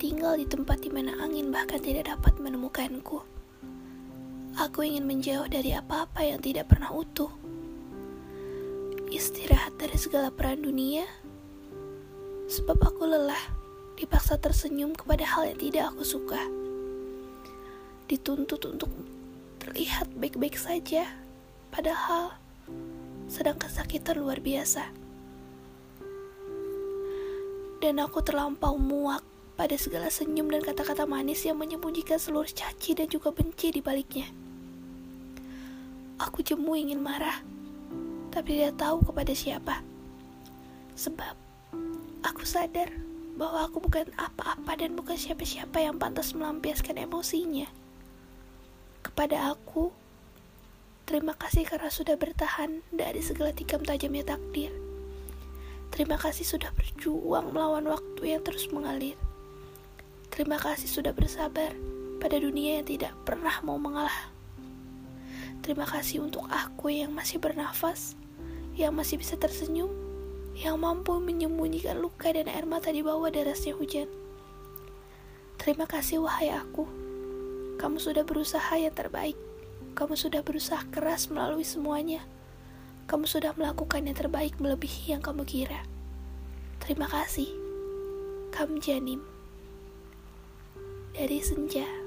tinggal di tempat di mana angin bahkan tidak dapat menemukanku. Aku ingin menjauh dari apa-apa yang tidak pernah utuh. Istirahat dari segala peran dunia, sebab aku lelah, dipaksa tersenyum kepada hal yang tidak aku suka. Dituntut untuk terlihat baik-baik saja, padahal sedang kesakitan luar biasa dan aku terlampau muak pada segala senyum dan kata-kata manis yang menyembunyikan seluruh caci dan juga benci di baliknya. Aku jemu ingin marah, tapi tidak tahu kepada siapa. Sebab aku sadar bahwa aku bukan apa-apa dan bukan siapa-siapa yang pantas melampiaskan emosinya. Kepada aku, terima kasih karena sudah bertahan dari segala tikam tajamnya takdir. Terima kasih sudah berjuang melawan waktu yang terus mengalir. Terima kasih sudah bersabar pada dunia yang tidak pernah mau mengalah. Terima kasih untuk aku yang masih bernafas, yang masih bisa tersenyum, yang mampu menyembunyikan luka dan air mata di bawah derasnya hujan. Terima kasih wahai aku. Kamu sudah berusaha yang terbaik. Kamu sudah berusaha keras melalui semuanya. Kamu sudah melakukan yang terbaik melebihi yang kamu kira. Terima kasih, Kam Janim. Dari Senja.